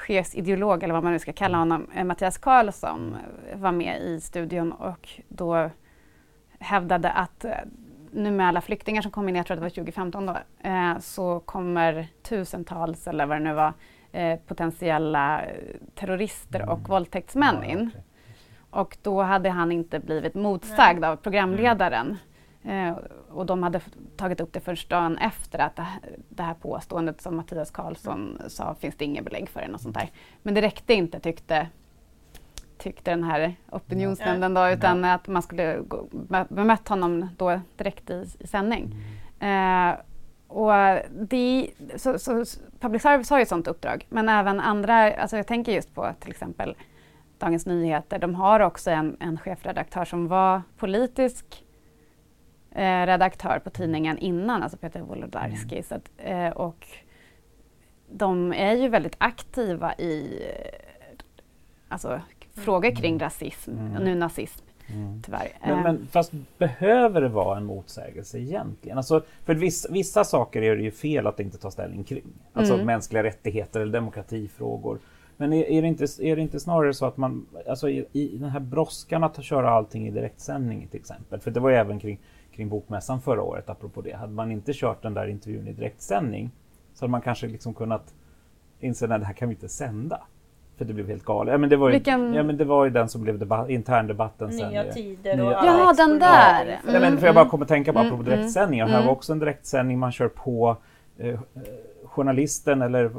chefsideolog, eller vad man nu ska kalla honom, eh, Mattias Karlsson var med i studion och då hävdade att eh, nu med alla flyktingar som kom in, jag tror det var 2015 då, eh, så kommer tusentals, eller vad det nu var, eh, potentiella eh, terrorister och Mm. våldtäktsmän Ja, in. Och då hade han inte blivit motsagd av programledaren. Eh, och de hade tagit upp det först dagen efter att det här, det här påståendet som Mattias Karlsson sa finns det inget belägg för eller något sånt där. Men det räckte inte tyckte, tyckte den här opinionsnämnden då utan att man skulle gå- be- bemött honom då direkt i, i sändning. Eh, och så, så, så public service har ju ett sådant uppdrag men även andra, alltså jag tänker just på till exempel Dagens Nyheter, de har också en, en chefredaktör som var politisk eh, redaktör på tidningen innan, alltså Peter Wolodarski. Så att, eh, och de är ju väldigt aktiva i alltså, frågor kring rasism Mm. nu nazism Mm. tyvärr. Men, Eh, men fast behöver det vara en motsägelse egentligen? Alltså, för vissa, vissa saker är det ju fel att inte ta ställning kring. Alltså Mm. mänskliga rättigheter eller demokratifrågor. Men är, är, det inte, är det inte snarare så att man, alltså i, i den här brådskan att köra allting i direktsändning till exempel, för det var ju även kring, kring Bokmässan förra året, apropå det. Hade man inte kört den där intervjun i direktsändning så hade man kanske liksom kunnat inse att det här kan vi inte sända. För det blev helt galet. Ja, men det, var ju, Vilken- ja, men det var ju den som blev debatt, interndebatten sen. Nya ju. tider Nya- och Ja, Alex den där. Ja, men Mm, för jag bara mm. kommer tänka på Mm, apropå direktsändningar. mm. Här var också en direktsändning man kör på eh, eh, journalisten eller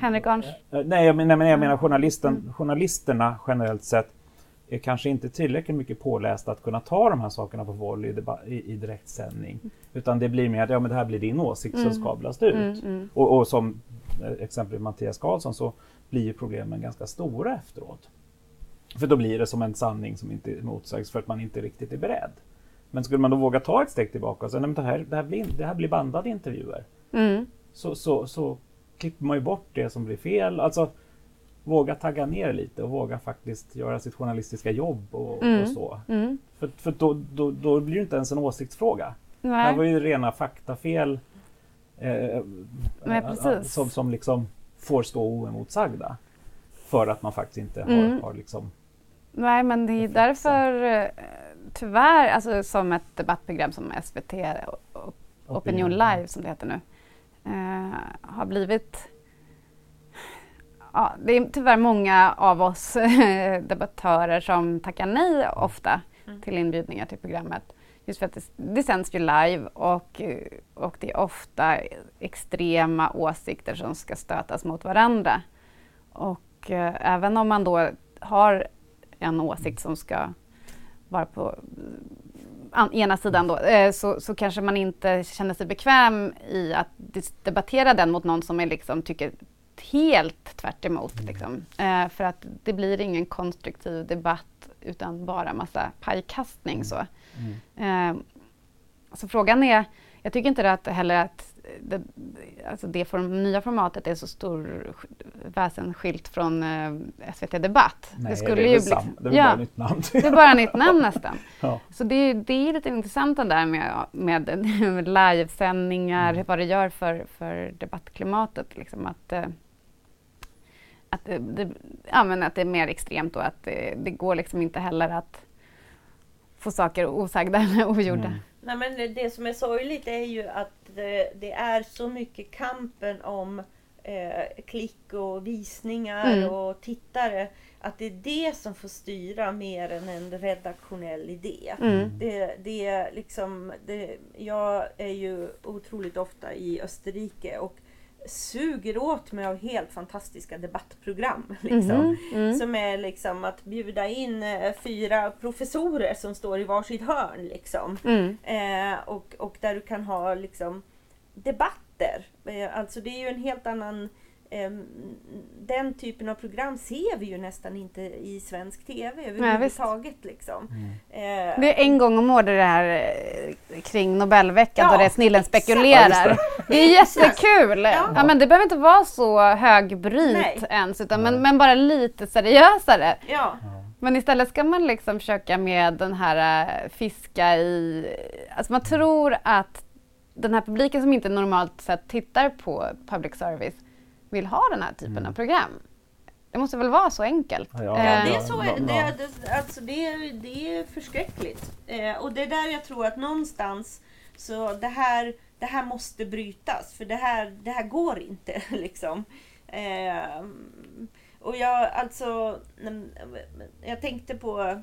Henrik Arns. Eh, Nej, jag, men, nej, men jag menar Mm. journalisten, journalisterna generellt sett är kanske inte tillräckligt mycket pålästa att kunna ta de här sakerna på volley i, i direktsändning. Utan det blir mer att ja, men det här blir din åsikt Mm. som skablas ut. Mm, mm. Och, och som eh, exempelvis Mattias Karlsson så blir ju problemen ganska stora efteråt. För då blir det som en sanning som inte motsägs för att man inte riktigt är beredd. Men skulle man då våga ta ett steg tillbaka och säga att det här, det, här blir, det här blir bandade intervjuer Mm. så, så, så klipper man ju bort det som blir fel. Alltså våga tagga ner lite och våga faktiskt göra sitt journalistiska jobb och, Mm. och så. Mm. För, för då, då, då blir det inte ens en åsiktsfråga. Det här Nej. var ju rena faktafel eh, Nej, eh, som, som liksom får stå oemotsagda. För att man faktiskt inte har, Mm. har liksom... Nej, men det är därför eh, tyvärr, alltså som ett debattprogram som SVT Opinion Live som det heter nu, eh, har blivit Ja, det är tyvärr många av oss debattörer som tackar nej ofta Mm. till inbjudningar till programmet. Just för att det, det sänds ju live och, och det är ofta extrema åsikter som ska stötas mot varandra. Och eh, även om man då har en åsikt som ska vara på an, ena sidan då, eh, så, så kanske man inte känner sig bekväm i att debattera den mot någon som är liksom, tycker helt tvärt emot, liksom. eh, För att det blir ingen konstruktiv debatt utan bara massa pajkastning. Så. Mm. Eh, så frågan är, jag tycker inte att heller att det, alltså det form, nya formatet är så stor väsensskilt från eh, SVT Debatt. Nej, det skulle det är ju bli, sam- det är ja, bara nytt namn. det är bara nytt namn nästan. ja. Så det, är- det är lite intressant det där med, med, med livesändningar, Mm. vad det gör för, för debattklimatet. Liksom att, eh, att, det, det, ja, men att det är mer extremt och att det, det går liksom inte heller att få saker osagda eller ogjorda. Mm. Nej, men det- som är sorgligt är ju att det, det är så mycket kampen om eh, klick och visningar Mm. och tittare. Att det är det som får styra mer än en redaktionell idé. Mm. Det, det är liksom, det, jag är ju otroligt ofta i Österrike och suger åt mig av helt fantastiska debattprogram. Liksom. Mhm, mm. Som är liksom att bjuda in eh, fyra professorer som står i varsitt hörn. Liksom. Mm. Eh, och, och där du kan ha liksom debatter. Eh, alltså det är ju en helt annan den typen av program ser vi ju nästan inte i svensk TV överhuvudtaget. liksom. Mm. Eh, Det är en gång om året det här eh, kring Nobelveckan Ja, då det är snillen exakt. spekulerar. Ja, det är jättekul! Ja. Ja. men det behöver inte vara så högbryt Nej. ens, utan, men, men bara lite seriösare. ja. Men istället ska man liksom försöka med den här äh, fiska i... Alltså man tror att den här publiken som inte normalt sett tittar på public service vill ha den här typen Mm. av program. Det måste väl vara så enkelt? Ja, ja, Eh, Ja, det är så. Det, är- det, alltså det, är, det är förskräckligt. Eh, och det är där jag tror att någonstans Så det här, det här måste brytas för det här, det här går inte. Liksom. Eh, och jag alltså, jag tänkte på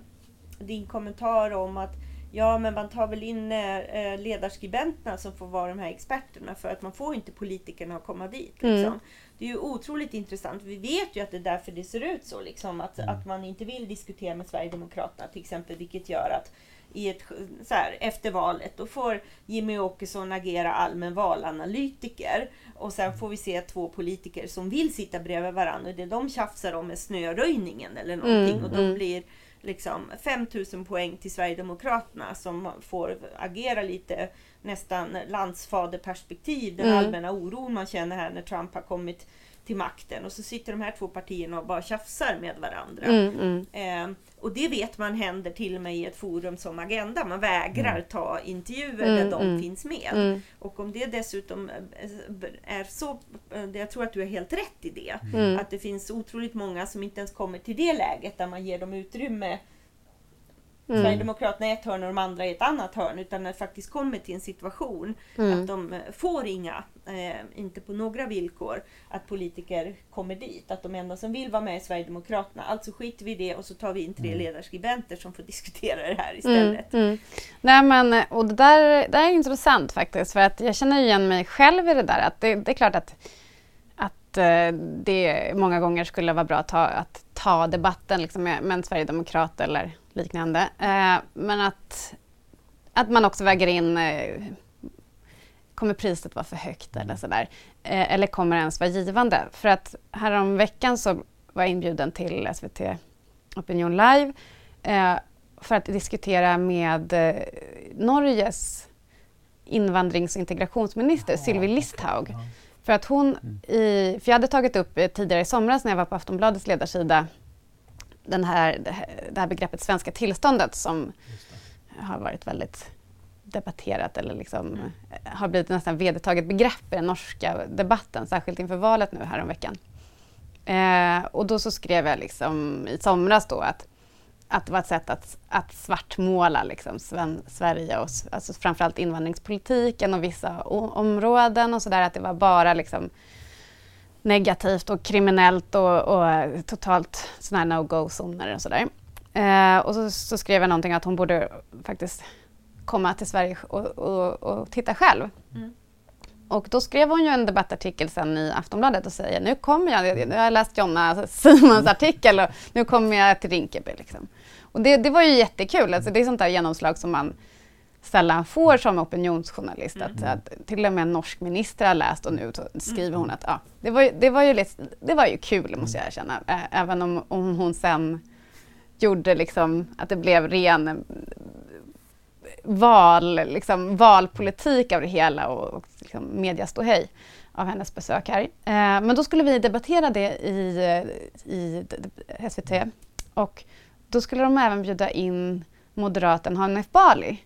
din kommentar om att Ja, men man tar väl in eh, ledarskribenterna som får vara de här experterna för att man får inte politikerna att komma dit. Liksom. Mm. Det är ju otroligt intressant. Vi vet ju att det är därför det ser ut så. Liksom, att, mm. att man inte vill diskutera med Sverigedemokraterna till exempel. Vilket gör att i ett, så här, efter valet då får Jimmy Åkesson agera allmän valanalytiker. Och sen får vi se två politiker som vill sitta bredvid varandra. Och det de tjafsar om är snöröjningen eller någonting. Mm, och de mm. blir liksom 5000 poäng till Sverigedemokraterna som får agera lite nästan landsfaderperspektiv. Den mm. allmänna oron man känner här när Trump har kommit till makten. Och så sitter de här två partierna och bara tjafsar med varandra. Mm, mm. Eh, och det vet man händer till och med i ett forum som Agenda. Man vägrar mm. ta intervjuer där mm, de mm. finns med. Och om det dessutom eh, är så, eh, jag tror att du är helt rätt i det, att det finns otroligt många som inte ens kommer till det läget där man ger dem utrymme Mm. Sverigedemokraterna i ett hörn och de andra i ett annat hörn. Utan när det faktiskt kommer till en situation mm. att de får inga, eh, inte på några villkor, att politiker kommer dit. Att de enda som vill vara med är Sverigedemokraterna. Alltså skiter vi i det och så tar vi in tre mm. ledarskribenter som får diskutera det här istället. Mm. mm. Nej men, och det där, det är intressant faktiskt. För att jag känner igen mig själv i det där. Att det, det är klart att, eh, det många gånger skulle vara bra att ta, att ta debatten liksom med, en sverigedemokrat eller liknande. Eh, men att, att man också väger in eh, Kommer priset vara för högt eller mm. sådär? Eh, eller kommer det ens vara givande? För att häromveckan så var jag inbjuden till SVT Opinion Live eh, för att diskutera med eh, Norges invandrings och integrationsminister ja, Sylvie Listhaug. Ja. För att hon, mm. i, för jag hade tagit upp eh, tidigare i somras när jag var på Aftonbladets ledarsida den här, det här begreppet svenska tillståndet som har varit väldigt debatterat eller liksom, mm. har blivit nästan vedertaget begrepp i den norska debatten, särskilt inför valet nu häromveckan. Eh, och då så skrev jag liksom i somras då att, att det var ett sätt att, att svartmåla liksom Sven, Sverige och alltså framförallt invandringspolitiken och vissa områden och sådär, att det var bara liksom negativt och kriminellt och, och totalt sådana här no-go-zoner och sådär. Eh, och så, så, skrev jag någonting att hon borde faktiskt komma till Sverige och, och, och titta själv. Mm. Och då skrev hon ju en debattartikel sen i Aftonbladet och säger nu kommer jag, jag har läst Jonna Simons artikel och nu kommer jag till Rinkeby. Liksom. Och det, det var ju jättekul, alltså det är sånt där genomslag som man sällan får som opinionsjournalist. Mm. Att, att, till och med en norsk minister har läst och nu skriver hon att ja, det, var, det, var ju lite, det var ju kul måste jag erkänna. Även om, om hon sen gjorde liksom att det blev ren val, liksom, valpolitik av det hela och, och liksom mediaståhej av hennes besök här. Eh, men då skulle vi debattera det i, eh, i SVT och då skulle de även bjuda in moderaten Hanif Bali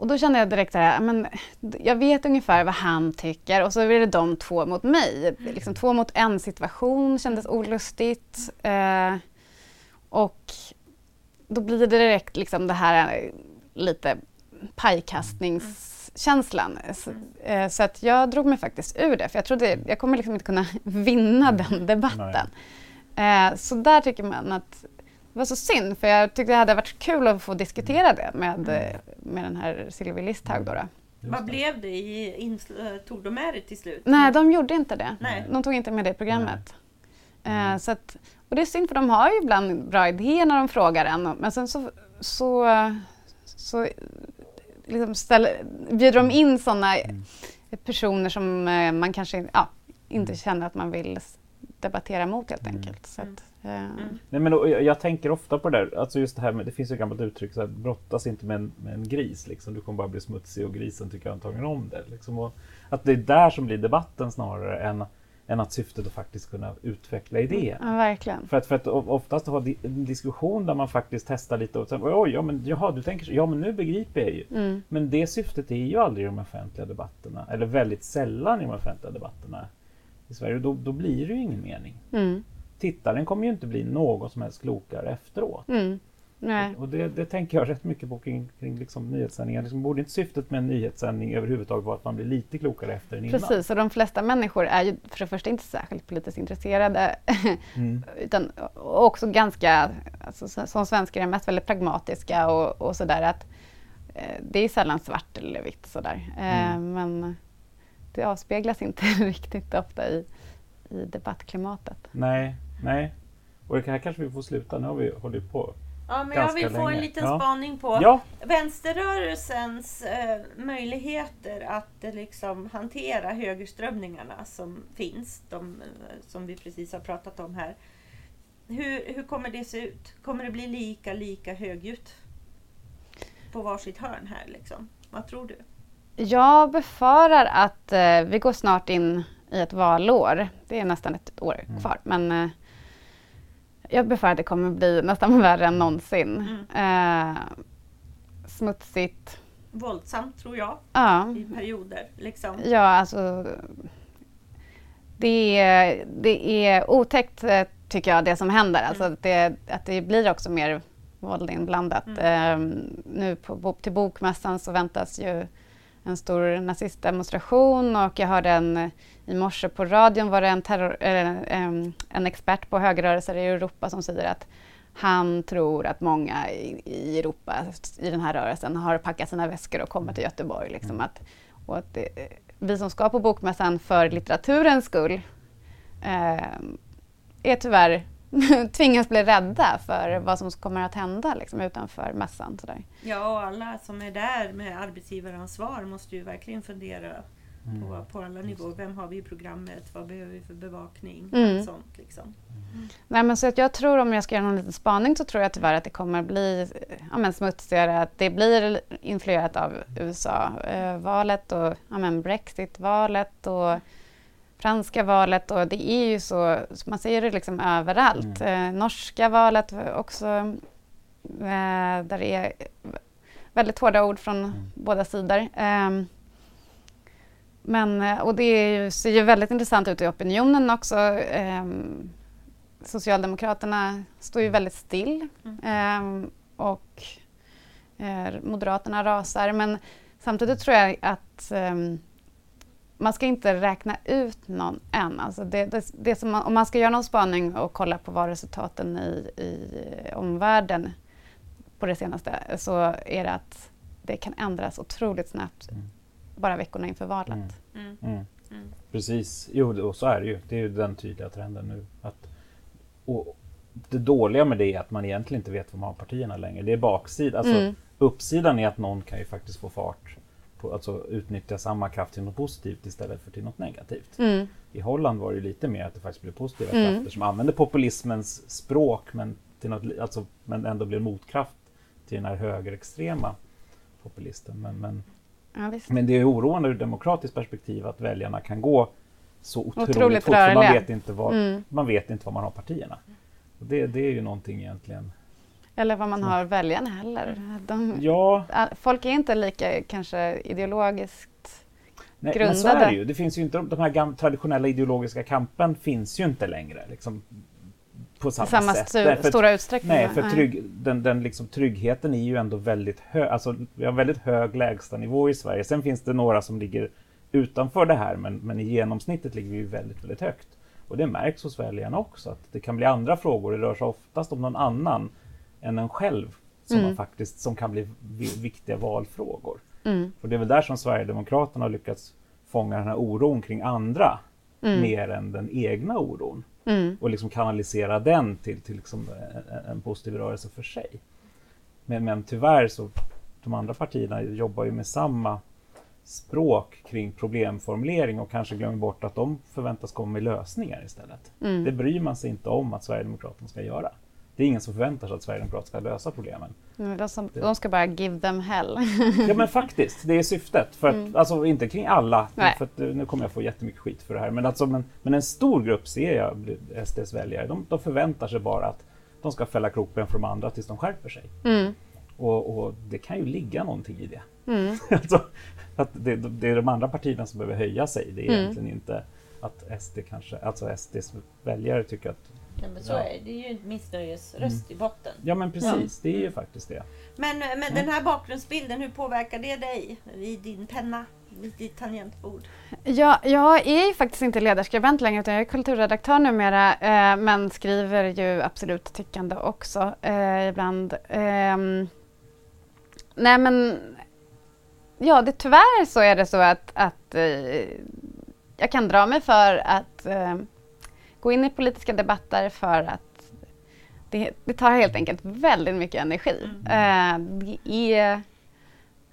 och då kände jag direkt att ah, men jag vet ungefär vad han tycker och så är det de två mot mig. Liksom två mot en situation kändes olustigt. Eh, och då blir det direkt liksom det här lite pajkastningskänslan. Så, eh, så, att jag drog mig faktiskt ur det, för jag trodde jag kommer liksom inte kunna vinna den debatten. Eh, så där tycker man att det var så synd, för jag tyckte det hade varit kul att få diskutera det med, mm. med den här Sylvie Listhaug. Då, då. Vad blev det? I, tog de med det till slut? Nej, de gjorde inte det. Nej. De tog inte med det i programmet. Uh, så att, och det är synd, för de har ju ibland bra idéer när de frågar en. Men sen så, så, så liksom ställer, bjuder de in sådana mm. personer som uh, man kanske ja, inte mm. känner att man vill debattera mot helt mm. enkelt. Så att, Mm. Nej, men jag, jag, tänker ofta på det där, alltså just det här med, det finns ju ett gammalt uttryck, så här, brottas inte med en, med en gris, liksom. du kommer bara bli smutsig och grisen tycker antagligen om det. Liksom. Och att det är där som blir debatten snarare än, än att syftet att faktiskt kunna utveckla idéer. Ja, verkligen. För att, för att oftast ha en diskussion där man faktiskt testar lite och sen, oj, ja men jaha, du tänker så, ja men nu begriper jag ju. Mm. Men det syftet är ju aldrig i de offentliga debatterna, eller väldigt sällan i de offentliga debatterna i Sverige. Då, då blir det ju ingen mening. Mm tittaren kommer ju inte bli någon som helst klokare efteråt. Mm. Nej. Och det, det tänker jag rätt mycket på kring, kring liksom nyhetssändningar. Liksom, borde inte syftet med en nyhetssändning överhuvudtaget vara att man blir lite klokare efter den innan? Precis, och de flesta människor är ju för det första inte särskilt politiskt intresserade. Mm. utan också ganska, alltså, som svenskar är mest väldigt pragmatiska och, och sådär att eh, det är sällan svart eller vitt sådär. Eh, Mm. men det avspeglas inte riktigt ofta i, i debattklimatet. Nej, nej. Och det här kanske vi får sluta. Nu har vi hållit på. Ja, men jag vill få en länge. liten Ja. spaning på Ja, vänsterrörelsens eh, möjligheter att eh, liksom hantera högerströmningarna som finns, de eh, som vi precis har pratat om här. Hur, hur kommer det se ut? Kommer det bli lika, lika högljutt på varsitt hörn här liksom? Vad tror du? Jag befarar att eh, vi går snart in i ett valår. Det är nästan ett år Mm. kvar. Men eh, jag befarar att det kommer bli nästan värre än någonsin. Mm. Eh, smutsigt. Våldsamt tror jag Ja, i perioder. Liksom. ja alltså. Det är, det är otäckt eh, tycker jag det som händer. Alltså Mm. att, det, att det blir också mer våld inblandat. Eh, nu på, till Bokmässan så väntas ju en stor nazistdemonstration och jag hörde en, i morse på radion var det en, terror, em, en expert på högerrörelser i Europa som säger att han tror att många i, i Europa i den här rörelsen har packat sina väskor och kommer till Göteborg. Liksom att, och att det, vi som ska på Bokmässan för litteraturens skull eh, är tyvärr tvingas bli rädda för vad som kommer att hända liksom, utanför mässan. Sådär. Ja, och alla som är där med arbetsgivaransvar måste ju verkligen fundera Mm. på, på alla nivåer. Vem har vi i programmet? Vad behöver vi för bevakning? Mm. Allt sånt liksom. Nej, men så att jag tror om jag ska göra någon liten spaning så tror jag tyvärr att det kommer bli ja, men smutsigare, att det blir influerat av USA-valet och ja, men Brexit-valet och franska valet och det är ju så, man ser det liksom överallt. Eh, norska valet också, eh, där det är väldigt hårda ord från Mm. båda sidor. Ehm, men, eh, och det är ju, ser ju väldigt intressant ut i opinionen också. Ehm, Socialdemokraterna står ju väldigt still Mm. ehm, och eh, Moderaterna rasar. Men samtidigt tror jag att man ska inte räkna ut någon än. Alltså det, det, det som man, om man ska göra någon spaning och kolla på valresultaten i, i omvärlden på det senaste så är det att det kan ändras otroligt snabbt Mm. bara veckorna inför valet. Mm. Mm. Mm. Mm. Precis, jo och så är det ju. Det är ju den tydliga trenden nu. Att, och det dåliga med det är att man egentligen inte vet vad man har partierna längre. Det är baksidan. Alltså, Mm. Uppsidan är att någon kan ju faktiskt få fart alltså utnyttja samma kraft till något positivt istället för till något negativt. Mm. I Holland var det lite mer att det faktiskt blev positiva Mm. krafter som använde populismens språk men, till något, alltså, men ändå blev motkraft till den här högerextrema populisten. Men, men, Ja, men det är oroande ur demokratiskt perspektiv att väljarna kan gå så otroligt, Otroligt fort. För man, vet inte var, Mm. man vet inte var man har partierna. Och det, det är ju någonting egentligen. Eller vad man har väljarna heller. De, Ja, Folk är inte lika kanske ideologiskt... nej, men så är Grundade. det ju. Det finns ju inte, de här traditionella ideologiska kampen finns ju inte längre. Liksom, på samma, samma sätt. stu, Därför- stora utsträckning. Nej, för trygg, den, den liksom tryggheten är ju ändå väldigt hög. Alltså, vi har väldigt hög lägstanivå i Sverige. Sen finns det några som ligger utanför det här, men, men i genomsnittet ligger vi ju väldigt, väldigt högt. Och det märks hos väljarna också, att det kan bli andra frågor. Det rör sig oftast om någon annan än en själv som, Mm. man faktiskt, som kan bli vi- viktiga valfrågor. Mm. Och det är väl där som Sverigedemokraterna har lyckats fånga den här oron kring andra Mm. mer än den egna oron Mm. och liksom kanalisera den till, till liksom en, en positiv rörelse för sig. Men, men tyvärr så de andra partierna jobbar ju med samma språk kring problemformulering och kanske glömmer bort att de förväntas komma med lösningar istället. Mm. Det bryr man sig inte om att Sverigedemokraterna ska göra. Det är ingen som förväntar sig att Sverigedemokraterna ska lösa problemen. Mm, De, som, de ska bara give them hell. Ja men faktiskt, det är syftet. För att, Mm. Alltså inte kring alla, Nej. för att, eh, nu kommer jag få jättemycket skit för det här. Men, alltså, men, men en stor grupp ser jag, SDs väljare, de, de förväntar sig bara att de ska fälla krokben för de andra tills de skärper sig. Mm. Och, och det kan ju ligga någonting i det. Mm. alltså, att det, det är de andra partierna som behöver höja sig. Det är Mm. egentligen inte att SD kanske, alltså SDs väljare tycker att Nej, men så Ja. är det. Är ju en missnöjesröst i botten. Ja men precis, det är ju faktiskt det. Men, men den här bakgrundsbilden, hur påverkar det dig i din penna, vid ditt tangentbord? Ja, jag är ju faktiskt inte ledarskribent längre utan jag är kulturredaktör numera eh, men skriver ju absolut tyckande också eh, ibland. Ehm, nej men ja, det, tyvärr så är det så att, att eh, jag kan dra mig för att eh, gå in i politiska debatter för att det, det tar helt enkelt väldigt mycket energi. Eh, det är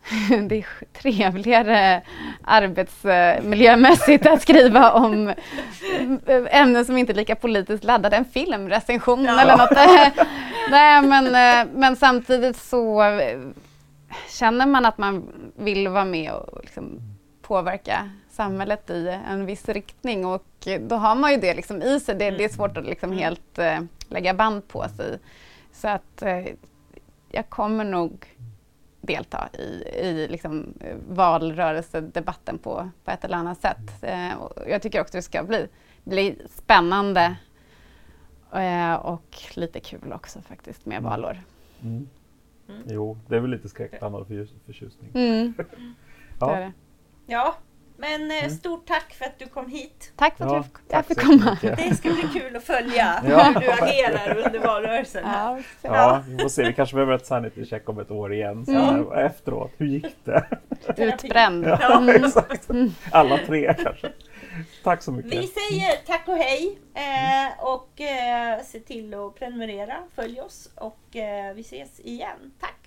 det är trevligare arbetsmiljömässigt att skriva om ämnen som inte är lika politiskt laddade. En filmrecension Ja. eller något. Nej, men, eh, men samtidigt så eh, känner man att man vill vara med och liksom påverka samhället i en viss riktning och då har man ju det liksom i sig. Det, det är svårt att liksom helt eh, lägga band på sig. Så att eh, jag kommer nog delta i, i liksom, eh, valrörelsedebatten på, på ett eller annat sätt. Eh, och jag tycker också det ska bli, bli spännande eh, och lite kul också faktiskt med Mm. valår. Mm. Mm. Jo, det är väl lite skräckblandad förtjusning. Mm, det är Ja, det. Ja, men eh, Mm. stort tack för att du kom hit. Tack för att Ja, jag fick- komma. Det ska bli kul att följa Ja. hur du agerar under valrörelsen. här. Ja, ja, vi får se. Vi kanske behöver ett sanity check om ett år igen. Så Mm. här, efteråt, hur gick det? Utbränd. Ja, Mm. exakt. Alla tre kanske. Tack så mycket. Vi säger tack och hej eh, och eh, se till att prenumerera, följ oss och eh, vi ses igen. Tack!